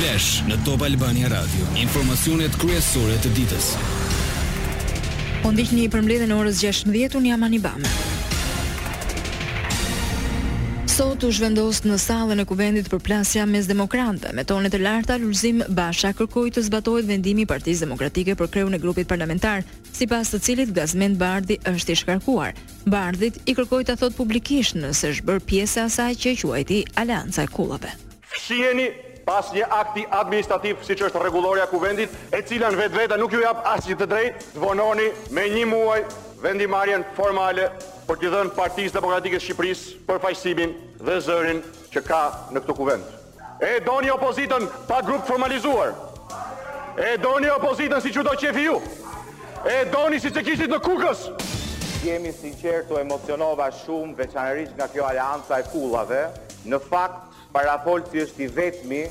Flash në Top Albania Radio, informacionet kryesore të ditës. Po ndiqni përmbledhjen e orës 16:00 unë jam Ani Bame. Sot u zhvendos në sallën e Kuvendit përplasja mes demokratëve. Me tone të larta Lulzim Basha kërkoi të zbatohet vendimi i Partisë Demokratike për kreun e grupit parlamentar, sipas të cilit Gazmend Bardhi është i shkarkuar. Bardhit i kërkoi ta thotë publikisht nëse është bërë pjesë e asaj që e quajti Aleanca e Kullave. Fshiheni pas një akti administrativ siç është rregullorja e Kuvendit, e cila në vetvete nuk ju jap asnjë të drejtë, të vononi me një muaj vendimmarrjen formale për t'i dhënë Partisë Demokratike të Shqipërisë përfaqësimin dhe zërin që ka në këtë Kuvend. E doni opozitën pa grup të formalizuar? E doni opozitën siç ju do qefi ju? E doni siç e kishit në Kukës? Të jem i sinqertë, u emocionova shumë, veçanërisht nga kjo aleanca e kullave. Në fakt, Parafolësi është i vetmi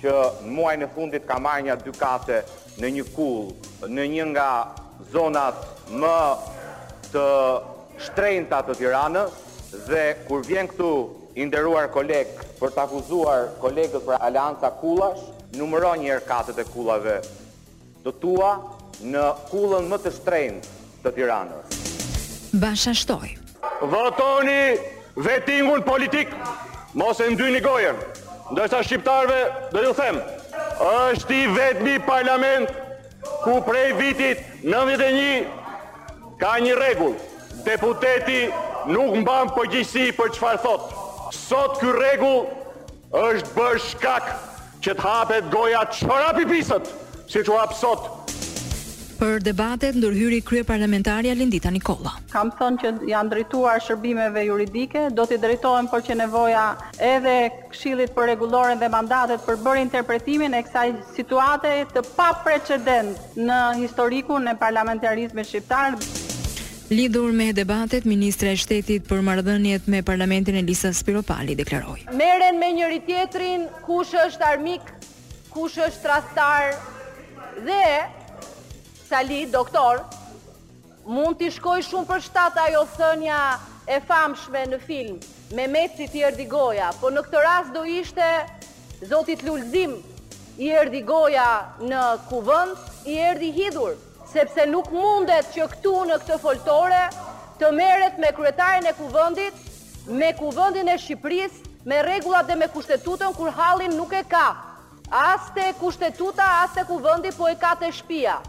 që muajin e fundit ka marrë nja dy kate në një kullë, në një nga zonat më të shtrenjta të Tiranës dhe kur vjen këtu i nderuar koleg për të akuzuar kolegët për aleanca kullash, numëro një herë katet e kullave Të tua në kullën më të shtrenjtë të Tiranës. Basha shtoi. Votoni vetingun politik, mos e ndyni gojën. Ndërsa shqiptarëve do t'ju them, është i vetmi parlament ku prej vitit nëntëdhjetë e një ka një rregull, deputeti nuk mban përgjegjësi për çfarë thotë. Sot ky rregull Është bërë shkak që të hapet goja sa ra pipisët, siç u hap sot. Për debatet ndërhyri kryeparlamentarja Lindita Nikolla. Kam thënë që i jam drejtuar shërbimeve juridike, do t'i drejtohem po qe nevoja edhe Këshillit për Rregulloren dhe Mandatet për bërë interpretimin e kësaj situate të paprecedentë në historikun e parlamentarizmit shqiptar. Lidhur me debatet, ministrja e Shtetit për Marrëdhëniet me Parlamentin Elisa Spiropali deklaroi. Merren me njëri-tjetrin kush është armik, kush është tradhtar dhe Sali, doktor, mund t'i shkojë shumë për shtat ajo thënia e famshme në film, Memecit i erdhi goja, po në këtë rast do ishte zotit Lulzim i erdhi goja në kuvend, i erdhi hidhur. Sepse nuk mundet që këtu në këtë foltore të merret me kryetarin e Kuvendit, me Kuvendin e Shqipërisë, me rregullat dhe me Kushtetutën kur hallin nuk e ka as te Kushtetuta, as te Kuvendi, po e ka te shpia.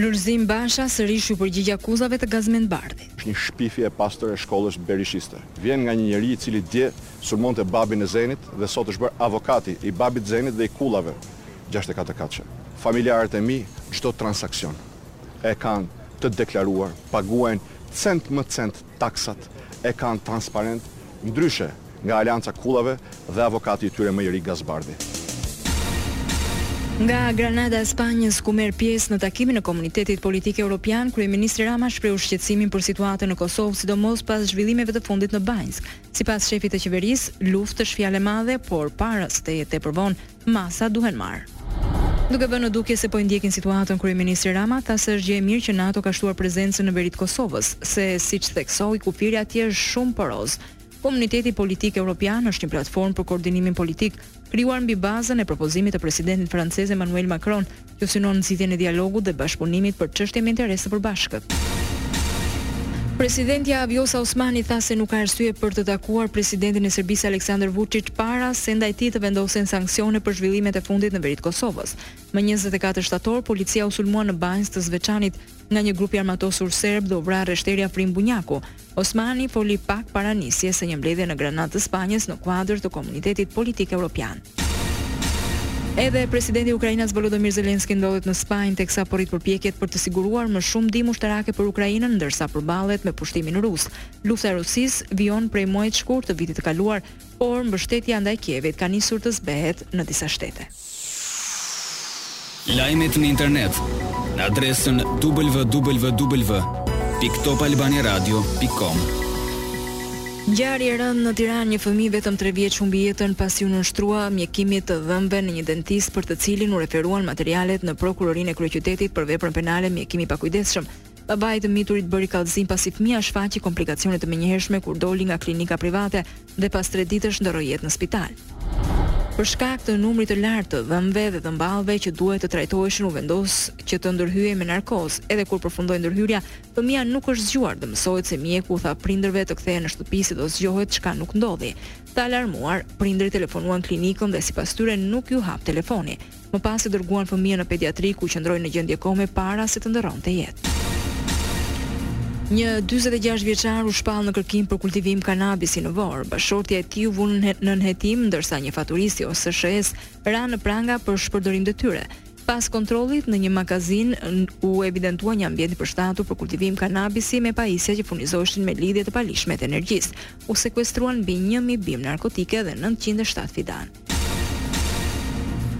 Lulzim Basha sërish iu përgjigj akuzave të Gazmend Bardhit. Është një shpifje e pastër e shkollës berishiste. Vjen nga një njeri i cili dje sulmonte babin e Zenit dhe sot është bërë avokati i babit të Zenit dhe i kullave gjashtëdhjetë e katër katëshe. Familjarët e mi çdo transaksion e kanë të deklaruar, paguajnë cent më cent taksat, e kanë transparent, ndryshe nga aleanca e kullave dhe avokati i tyre më i ri Gaz Bardhi. Nga Granada e Spanjës, ku merr pjesë në takimin e Komunitetit Politik Europian, kryeministri Rama shprehu shqetësimin për situatën në Kosovë, sidomos pas zhvillimeve të fundit në Banjskë. Sipas shefit të qeverisë, luftë është fjalë e madhe, por para se të jetë tepër vonë, masa duhen marrë. Duke vënë në dukje se po e ndjekin situatën, kryeministri Rama tha se është gjë e mirë që NATO ka shtuar prezencën në veri të Kosovës, se siç theksoi, kufiri atje është shumë poroz. Komuniteti Politik Evropian është një platformë për koordinimin politik, krijuar mbi bazën e propozimit të presidentit francez Emmanuel Macron, kjo synon nxitjen e dialogut dhe bashkëpunimit për çështje me interes të përbashkët. Presidentja Vjosa Osmani tha se nuk ka arsye për të takuar presidentin e Serbisë Aleksandër Vuçiç para se ndaj tij të vendosen sanksione për zhvillimet e fundit në veri të Kosovës. Më njëzet e katër shtator, policia u sulmua në Banjskë të Zveçanit nga një grup i armatosur serb dhe u vra rreshteri Afrim Bunjaku, Osmani foli pak para nisjes së një mbledhje në Granadë të Spanjës në kuadër të Komunitetit Politik Evropian. Edhe presidenti ukrainas Volodymyr Zelensky ndodhet në Spanjë teksa po rrit përpjekjet për të siguruar më shumë ndihmë ushtarake për Ukrainën ndërsa përballet me pushtimin rus. Lufta e Rusisë vijon prej muajit shkurt të vitit të kaluar, por mbështetja ndaj Kievit ka nisur të zbehet në disa shtete. Lajmet në internet në adresën www.topalbaniaradio.com. Ngjarje e rëndë në Tiranë, një fëmijë vetëm tre vjeç humbi jetën pasi iu nënshtrua mjekimit të dhëmbëve në një dentist për të cilin u referuan materialet në Prokurorinë e Kryeqytetit për veprën penale Mjekim i pakujdesshëm. Babai i të miturit bëri kallëzim pasi fëmija shfaqi komplikacione të menjëhershme kur doli nga klinika private dhe pas tre ditësh ndërroi jetë në spital. Për shkak të numrit të lartë të dhëmbëve dhe dhëmballëve që duhet të trajtoheshin u vendos që të ndërhyhej me narkozë. Edhe kur përfundoi ndërhyrja, fëmija nuk është zgjuar dhe mësohet se mjeku u tha prindërve të kthehen në shtëpi se do zgjohet çka nuk ndodhi. Të alarmuar, prindërit telefonuan klinikën dhe sipas tyre nuk iu hap telefoni. Më pas e dërguan fëmijën në pediatri ku qëndroi në gjendje kome para se të ndërronte jetë. Një 46 vjeçar u shpall në kërkim për kultivim kanabisi në Vorë. Bashkëshortja e tij u vu nën hetim, ndërsa një faturist i OSSH-së ra në pranga për shpërdorim detyre. Pas kontrollit në një magazinë u evidentua një ambient i përshtatur për kultivim kanabisi me pajisje që furnizoheshin me lidhje të paligjshme të energjisë. U sekuestruan mbi 1000 bimë narkotike dhe 907 fidanë.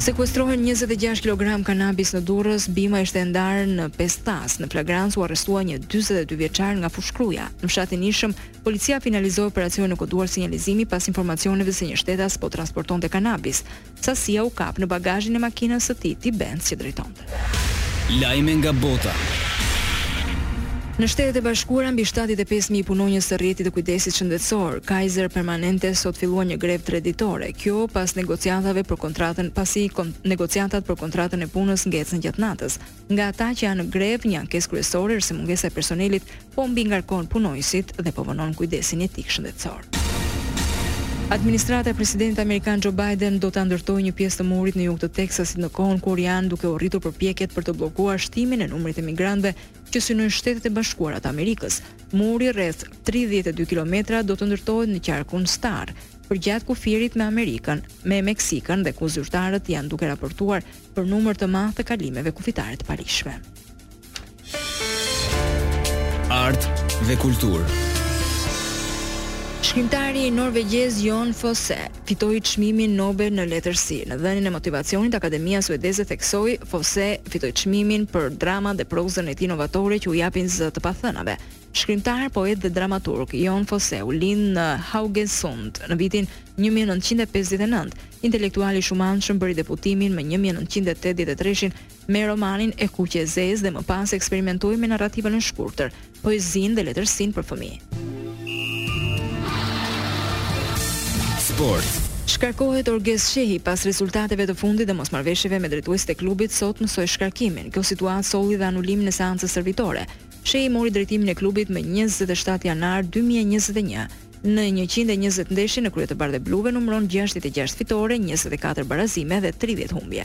Sekuestrohen njëzet e gjashtë kilogramë kanabis në Durrës, bima ishte e ndarë në pesë thasë. Në flagrancë u arrestua një dyzet e dy vjeçar nga Fushë-Kruja. Në fshatin Ishëm, policia finalizoi operacionin e koduar Sinjalizimi pas informacioneve se një shtetas po transportonte kanabis. Sasia u kap në bagazhin e makinës së tij, tip Benz që drejtonte. Lajme nga bota. Në Shtetet e Bashkuara, mbi shtatëdhjetë e pesë mijë punonjës të rrjetit të kujdesit shëndetësor, Kaiser Permanente sot filluan një grevë treditore, kjo pas negociatave për kontratën, pasi negociatat për kontratën e punës ngecën gjatë natës. Nga ata që janë në grevë, një ankesë kryesore është se mungesa e personelit po mbingarkon punonjësit dhe po vonon kujdesin etik shëndetësor. Administrata e Presidentit amerikan Joe Biden do të ndërtojë një pjesë të murit në jug të Teksasit në kohën kur janë duke u rritur përpjekjet për të bllokuar shtimin e numrit të migrantëve që synojnë Shtetet e Bashkuara të Amerikës. Muri rreth 32 kilometra do të ndërtohet në qarkun Starr, përgjatë kufirit me Amerikën, me Meksikën dhe ku zyrtarët janë duke raportuar për numër të madh të kalimeve kufitare të paligjshme. Art dhe kulturë. Shkrimtari norvegjez Jon Fosse fitoi çmimin Nobel në letërsi. Në dhënien e motivacionit, Akademia Suedeze theksoi, Fosse fitoi çmimin për dramat dhe prozën e tij novatore që u japin zë të pathënave. Shkrimtar, poet dhe dramaturg, Jon Fosse u lind në Haugesund në vitin 1959. Intelektuali i shumanshëm bëri debutimin më 1983-shin me romanin E kuqe e zezë dhe më pas eksperimentoi me narrativën e shkurtër, poezinë dhe letërsinë për fëmijë. Sport. Shkarkohet Orges Shehi pas rezultateve të fundit dhe mosmarrëveshjeve me drejtuesit e klubit sot mësoi shkarkimin. Kjo situatë solli dhe anulimin e seancës stërvitore. Shehi mori drejtimin e klubit më 27 janar 2021, Në njëqind e njëzet ndeshje në krye të bardhebluve numëron gjashtëdhjetë e gjashtë fitore, njëzet e katër barazime dhe tridhjetë humbje.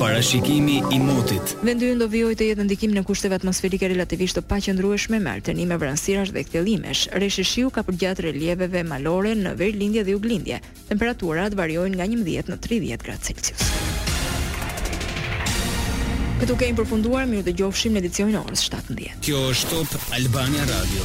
Parashikimi i motit. Vendi ynë do vijojë të jetë në ndikimin e kushteve atmosferike relativisht të paqëndrueshme me alternime vranësirash dhe kthjellimesh. Reshje shiu ka përgjatë relieveve malore në verilindje dhe juglindje. Temperaturat variojnë nga njëmbëdhjetë në tridhjetë gradë Celsius. Këtu kemi përfunduar, mirë u dëgjofshim në edicionin e orës shtatëmbëdhjetë. Kjo është Top Albania Radio.